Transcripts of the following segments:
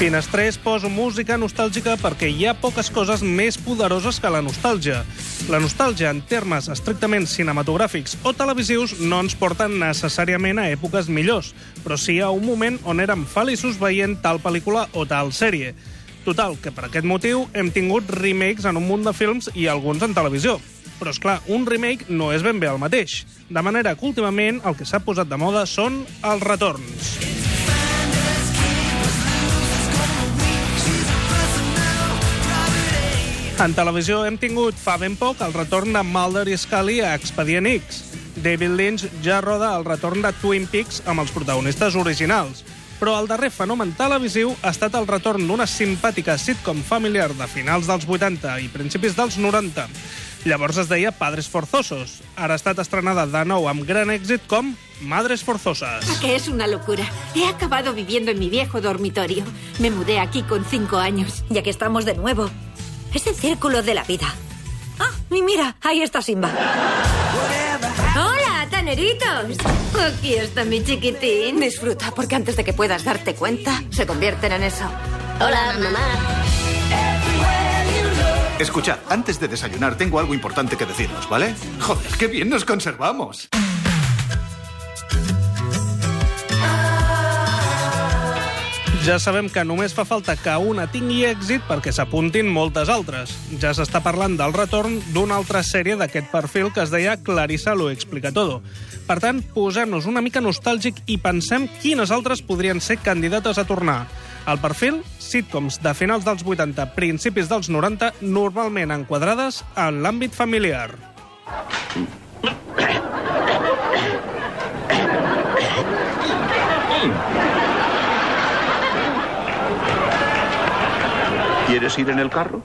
Finestrés poso música nostàlgica perquè hi ha poques coses més poderoses que la nostàlgia. La nostàlgia, en termes estrictament cinematogràfics o televisius, no ens porten necessàriament a èpoques millors, però sí a un moment on érem feliços veient tal pel·lícula o tal sèrie. Total, que per aquest motiu hem tingut remakes en un munt de films i alguns en televisió. Però, és clar, un remake no és ben bé el mateix. De manera que, últimament, el que s'ha posat de moda són els retorns. En televisió hem tingut fa ben poc el retorn de Mulder i Scully a Expedient X. David Lynch ja roda el retorn de Twin Peaks amb els protagonistes originals. Però el darrer fenomen televisiu ha estat el retorn d'una simpàtica sitcom familiar de finals dels 80 i principis dels 90. Llavors es deia Padres Forzosos. Ara ha estat estrenada de nou amb gran èxit com Madres Forzosas. Que es una locura. He acabado viviendo en mi viejo dormitorio. Me mudé aquí con cinco años. Y aquí estamos de nuevo. Es el círculo de la vida. Ah, y mira, ahí está Simba. ¡Hola, taneritos! Aquí está mi chiquitín. Disfruta, porque antes de que puedas darte cuenta, se convierten en eso. Hola, mamá. Escuchad, antes de desayunar tengo algo importante que deciros, ¿vale? Joder, qué bien nos conservamos. Ja sabem que només fa falta que una tingui èxit perquè s'apuntin moltes altres. Ja s'està parlant del retorn d'una altra sèrie d'aquest perfil que es deia Clarissa lo explica todo. Per tant, posem-nos una mica nostàlgic i pensem quines altres podrien ser candidates a tornar. El perfil, sitcoms de finals dels 80, principis dels 90, normalment enquadrades en l'àmbit familiar. ¿Quieres ir en el carro?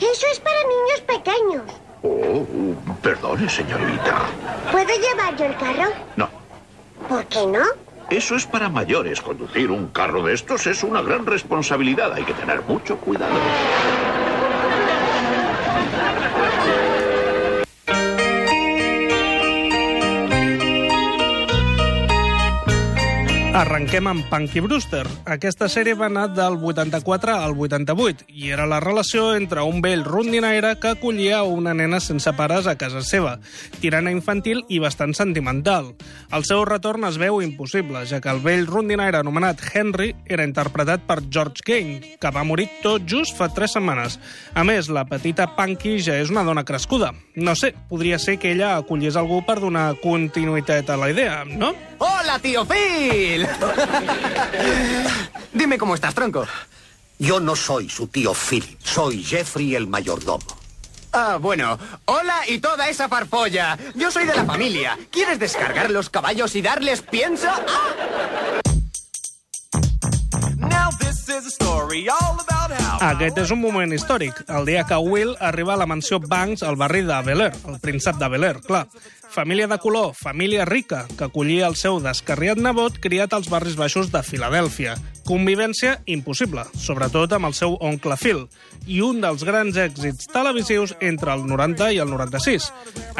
Eso es para niños pequeños. Oh, perdone, señorita. ¿Puedo llevar yo el carro? No, ¿Por qué no? eso es para mayores. Conducir un carro de estos es una gran responsabilidad. Hay que tener mucho cuidado. Arrenquem amb Punky Brewster. Aquesta sèrie va anar del 84 al 88 i era la relació entre un vell rondinaire que acollia una nena sense pares a casa seva, tirana infantil i bastant sentimental. El seu retorn es veu impossible, ja que el vell rondinaire anomenat Henry era interpretat per George Kane, que va morir tot just fa tres setmanes. A més, la petita Punky ja és una dona crescuda. No sé, podria ser que ella acollís algú per donar continuïtat a la idea, no? ¡Hola, tío Phil! Dime cómo estás, tronco. Yo no soy su tío Philip, soy Jeffrey el mayordomo. Ah, bueno. Hola y toda esa farfolla. Yo soy de la familia. ¿Quieres descargar los caballos y darles pienso? ¡Ah! Aquest és un moment històric, el dia que Will arriba a la mansió Banks al barri de Bel Air, el príncep de Bel Air, clar. Família de color, família rica, que acollia el seu descarriat nebot criat als barris baixos de Filadèlfia. Convivència impossible, sobretot amb el seu oncle Phil, i un dels grans èxits televisius entre el 90 i el 96.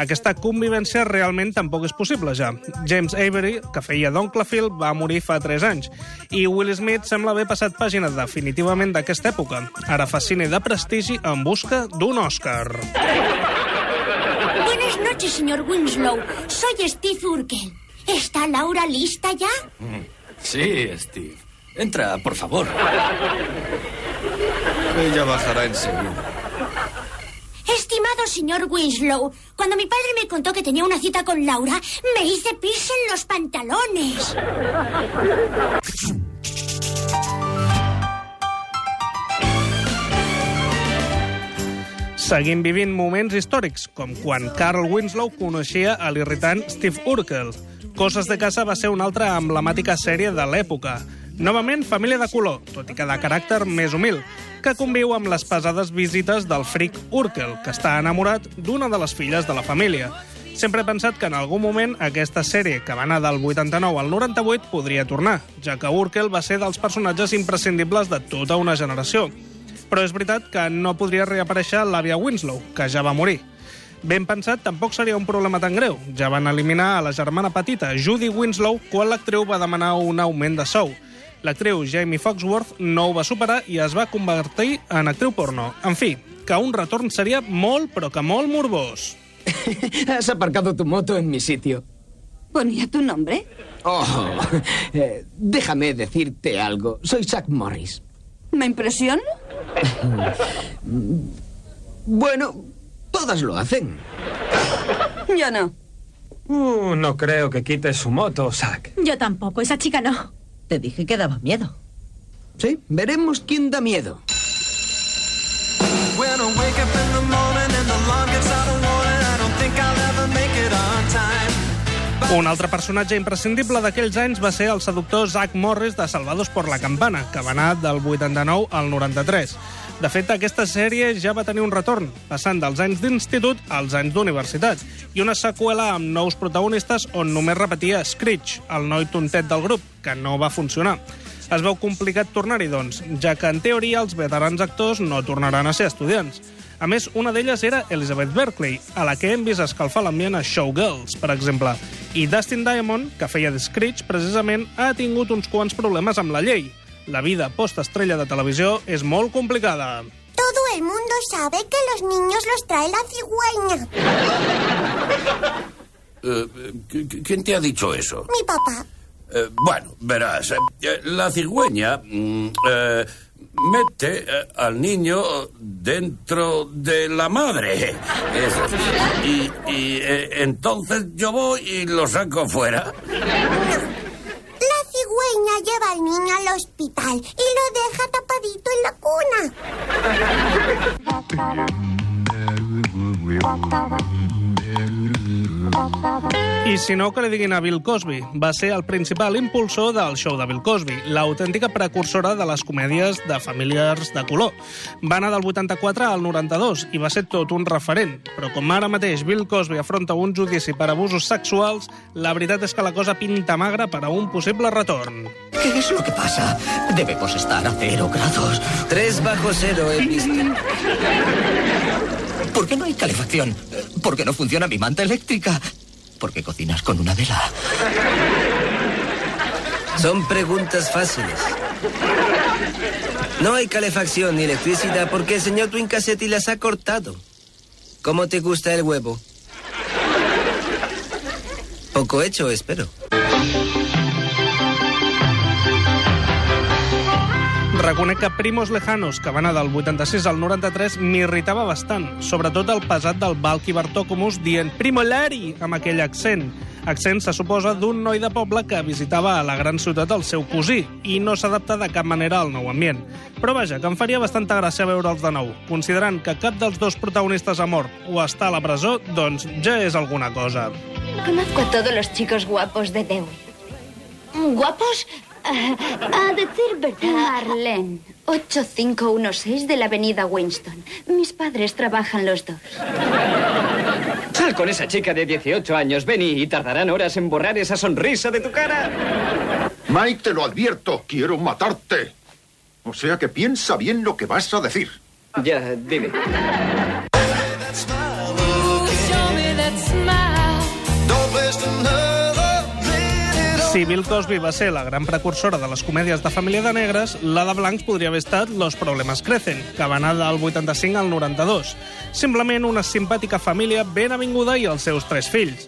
Aquesta convivència realment tampoc és possible ja. James Avery, que feia d'oncle Phil, va morir fa 3 anys, i Will Smith sembla haver passat pàgina definitivament d'aquesta època. Ara fa cine de prestigi en busca d'un Òscar. Buenas noches, señor Winslow. Soy Steve Urkel. ¿Está Laura lista ya? Sí, Steve. Entra, por favor. Ella bajará enseguida. Estimado señor Winslow, cuando mi padre me contó que tenía una cita con Laura, me hice pis en los pantalones. Seguim vivint moments històrics, com quan Carl Winslow coneixia a l'irritant Steve Urkel. Coses de casa va ser una altra emblemàtica sèrie de l'època. Novament, família de color, tot i que de caràcter més humil, que conviu amb les pesades visites del fric Urkel, que està enamorat d'una de les filles de la família. Sempre he pensat que en algun moment aquesta sèrie, que va anar del 89 al 98, podria tornar, ja que Urkel va ser dels personatges imprescindibles de tota una generació. Però és veritat que no podria reaparèixer l'àvia Winslow, que ja va morir. Ben pensat, tampoc seria un problema tan greu. Ja van eliminar a la germana petita, Judy Winslow, quan l'actriu va demanar un augment de sou. L'actriu Jamie Foxworth no ho va superar i es va convertir en actriu porno. En fi, que un retorn seria molt, però que molt morbós. Has aparcado tu moto en mi sitio. ¿Ponía tu nombre? Oh, eh, déjame decirte algo. Soy Zack Morris. ¿Me impresiona? Bueno, todas lo hacen. Yo no. Uh, no creo que quites su moto, Zack. Yo tampoco, esa chica no. Te dije que daba miedo. Sí, veremos quién da miedo. Un altre personatge imprescindible d'aquells anys va ser el seductor Zach Morris de Salvados por la Campana, que va anar del 89 al 93. De fet, aquesta sèrie ja va tenir un retorn, passant dels anys d'institut als anys d'universitat, i una seqüela amb nous protagonistes on només repetia Screech, el noi tontet del grup, que no va funcionar. Es veu complicat tornar-hi, doncs, ja que, en teoria, els veterans actors no tornaran a ser estudiants. A més, una d'elles era Elizabeth Berkley, a la que hem vist escalfar l'ambient a Showgirls, per exemple. I Dustin Diamond, que feia de Screech, precisament, ha tingut uns quants problemes amb la llei. La vida post-estrella de televisió és molt complicada. Todo el mundo sabe que los niños los trae la cigüeña. Eh, ¿qu- ¿Quién te ha dicho eso? Mi papá. Eh, bueno, verás, eh, eh, la cigüeña mm, eh, mete eh, al niño dentro de la madre. Eso. Y, y, eh, entonces yo voy y lo saco fuera. La cigüeña lleva al niño hospital y lo deja tapadito en la cuna. I si no, que li diguin a Bill Cosby. Va ser el principal impulsor del show de Bill Cosby, l'autèntica precursora de les comèdies de familiars de color. Va anar del 84 al 92 i va ser tot un referent. Però com ara mateix Bill Cosby afronta un judici per abusos sexuals, la veritat és que la cosa pinta magra per a un possible retorn. ¿Qué es lo que pasa? Debemos estar a cero grados. Tres bajo cero he visto. ¿Por qué no hay calefacción? ¿Por qué no funciona mi manta eléctrica? ¿Por qué cocinas con una vela? Son preguntas fáciles. No hay calefacción ni electricidad porque el señor Twincassetti las ha cortado. ¿Cómo te gusta el huevo? Poco hecho, espero. Reconec que Primos Lejanos, que va anar del 86 al 93, m'irritava bastant, sobretot el pesat del Valky Bartócomus dient Primoleri amb aquell accent. Accent, se suposa, d'un noi de poble que visitava a la gran ciutat el seu cosí i no s'adapta de cap manera al nou ambient. Però vaja, que em faria bastanta gràcia veure'ls de nou. Considerant que cap dels dos protagonistes ha mort o està a la presó, doncs ja és alguna cosa. Conozco a todos los chicos guapos de Dewey. ¿Guapos? A decir verdad. Marlene, 8516 de la avenida Winston. Mis padres trabajan los dos. Sal con esa chica de 18 años, Benny, y tardarán horas en borrar esa sonrisa de tu cara. Mike, te lo advierto, quiero matarte. O sea que piensa bien lo que vas a decir. Ya, dime. Si Bill Cosby va ser la gran precursora de les comèdies de família de negres, la de blancs podria haver estat Los problemes crecen, que va anar del 85 al 92. Simplement una simpàtica família ben avinguda i els seus tres fills.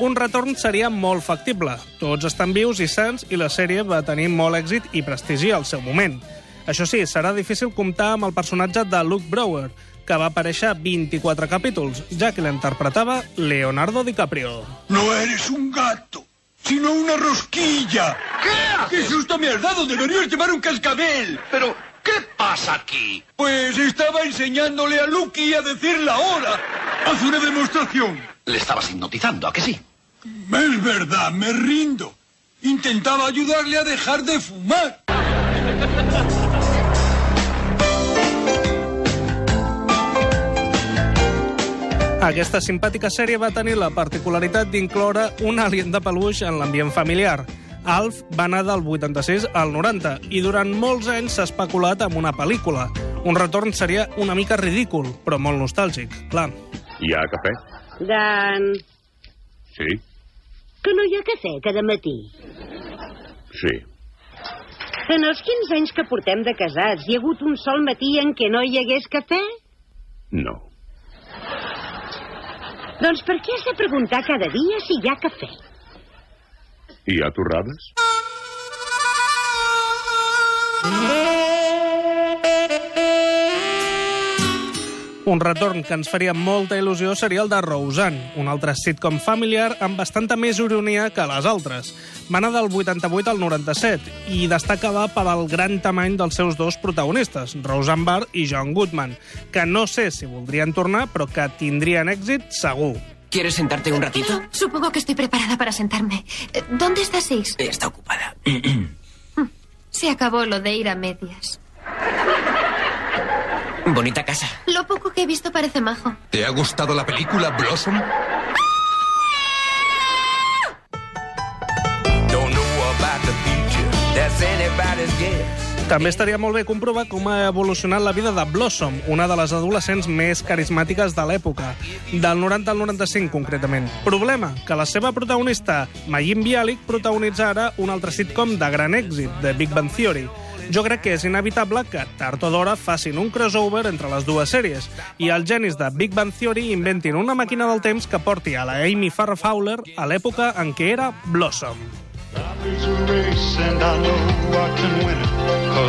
Un retorn seria molt factible. Tots estan vius i sants i la sèrie va tenir molt èxit i prestigi al seu moment. Això sí, serà difícil comptar amb el personatge de Luke Brower, que va aparèixer a 24 capítols, ja que l'interpretava Leonardo DiCaprio. No eres un gato, sino una rosquilla. ¿Qué? ¿Qué susto me has dado? Deberías llevar un cascabel. Pero, ¿qué pasa aquí? Pues estaba enseñándole a Lucky a decir la hora. Haz una demostración. Le estabas hipnotizando, ¿a que sí? Es verdad, me rindo. Intentaba ayudarle a dejar de fumar. Aquesta simpàtica sèrie va tenir la particularitat d'incloure un alien de peluix en l'ambient familiar. Alf va anar del 86 al 90 i durant molts anys s'ha especulat amb una pel·lícula. Un retorn seria una mica ridícul, però molt nostàlgic, clar. Hi ha cafè? Dan, Sí, que no hi ha cafè cada matí. sí. En els 15 anys que portem de casats, hi ha hagut un sol matí en què no hi hagués cafè? No. Doncs per què has de preguntar cada dia si hi ha cafè? Hi ha torrades? Un retorn que ens faria molta il·lusió seria el de Roseanne, un altre sitcom familiar amb bastanta més ironia que les altres. Va anar del 88 al 97 i destacava per al gran tamany dels seus dos protagonistes, Roseanne Barr i John Goodman, que no sé si voldrien tornar, però que tindrien èxit segur. ¿Quieres sentarte un ratito? Supongo que estoy preparada para sentarme. Eh, ¿Dónde está Six? Está ocupada. Se acabó lo de ir a medias. Bonita casa. Lo poco que he visto parece majo. ¿Te ha gustado la película Blossom? També estaria molt bé comprovar com ha evolucionat la vida de Blossom, una de les adolescents més carismàtiques de l'època, del 90 al 95 concretament. Problema, que la seva protagonista, Mayim Bialik, protagonitza ara un altre sitcom de gran èxit, de Big Bang Theory. Jo crec que és inevitable que tard o d'hora facin un crossover entre les dues sèries i els genis de Big Bang Theory inventin una màquina del temps que porti a la Amy Farrah Fowler a l'època en què era Blossom.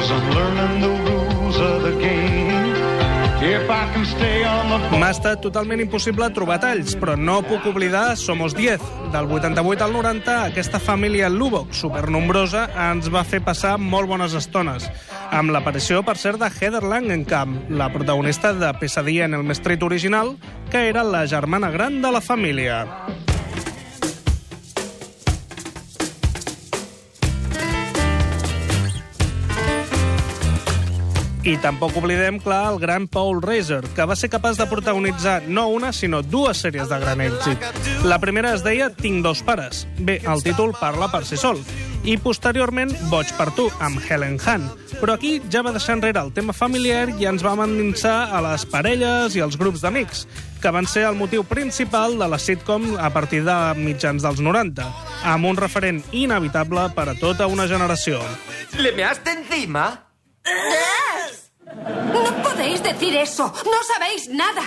I'm learning the rules of the game. M'ha estat totalment impossible trobar talls, però no puc oblidar Somos 10. Del 88 al 90, aquesta família Lubbock, supernombrosa, ens va fer passar molt bones estones. Amb l'aparició, per cert, de Heather Langenkamp, la protagonista de Pesadilla en el Street original, que era la germana gran de la família. I tampoc oblidem, clar, el gran Paul Reiser, que va ser capaç de protagonitzar no una, sinó dues sèries de gran èxit. La primera es deia Tinc dos pares. Bé, el títol parla per si sol. I posteriorment Boig per tu, amb Helen Hunt. Però aquí ja va deixar enrere el tema familiar i ens vam endinsar a les parelles i als grups d'amics, que van ser el motiu principal de la sitcom a partir de mitjans dels 90, amb un referent inevitable per a tota una generació. ¿Le measte encima? No podéis decir eso. No sabéis nada.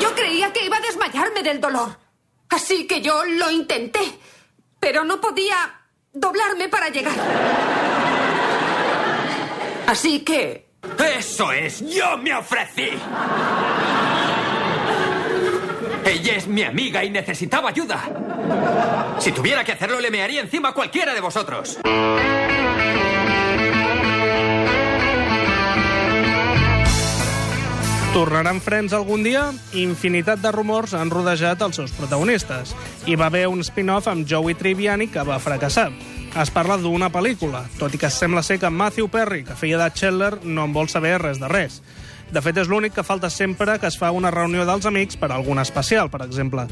Yo creía que iba a desmayarme del dolor. Así que yo lo intenté. Pero no podía doblarme para llegar. Así que... ¡Eso es! ¡Yo me ofrecí! Ella es mi amiga y necesitaba ayuda. Si tuviera que hacerlo, le mearía encima a cualquiera de vosotros. Tornaran Friends algun dia? Infinitat de rumors han rodejat els seus protagonistes. Hi va haver un spin-off amb Joey Tribbiani que va fracassar. Es parla d'una pel·lícula, tot i que sembla ser que Matthew Perry, que feia de Chandler, no en vol saber res de res. De fet, és l'únic que falta sempre que es fa una reunió dels amics per a algun especial, per exemple.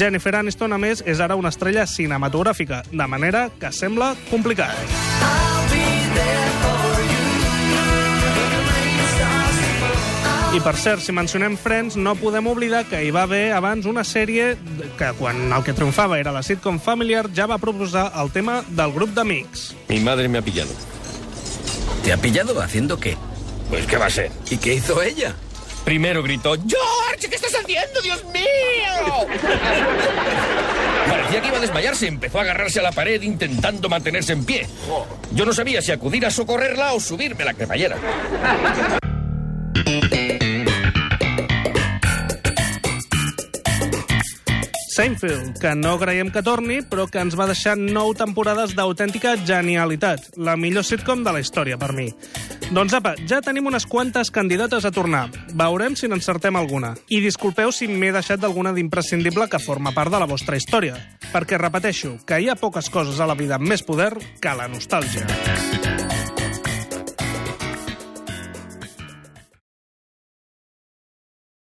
Jennifer Aniston, a més, és ara una estrella cinematogràfica, de manera que sembla complicat. I per cert, si mencionem Friends, no podem oblidar que hi va haver abans una sèrie que, quan el que triomfava era la sitcom familiar, ja va proposar el tema del grup d'amics. Mi madre me ha pillado. ¿Te ha pillado haciendo qué? Pues, ¿qué va a ser? ¿Y qué hizo ella? Primero gritó, ¡George, qué estás haciendo, Dios mío! Parecía que iba a desmayarse. Empezó a agarrarse a la pared intentando mantenerse en pie. Yo no sabía si acudir a socorrerla o subirme a la cremallera. Seinfeld, que no creiem que torni, però que ens va deixar nou temporades d'autèntica genialitat. La millor sitcom de la història, per mi. Doncs apa, ja tenim unes quantes candidates a tornar. Veurem si n'encertem alguna. I disculpeu si m'he deixat d'alguna d'imprescindible que forma part de la vostra història. Perquè, repeteixo, que hi ha poques coses a la vida amb més poder que la nostàlgia.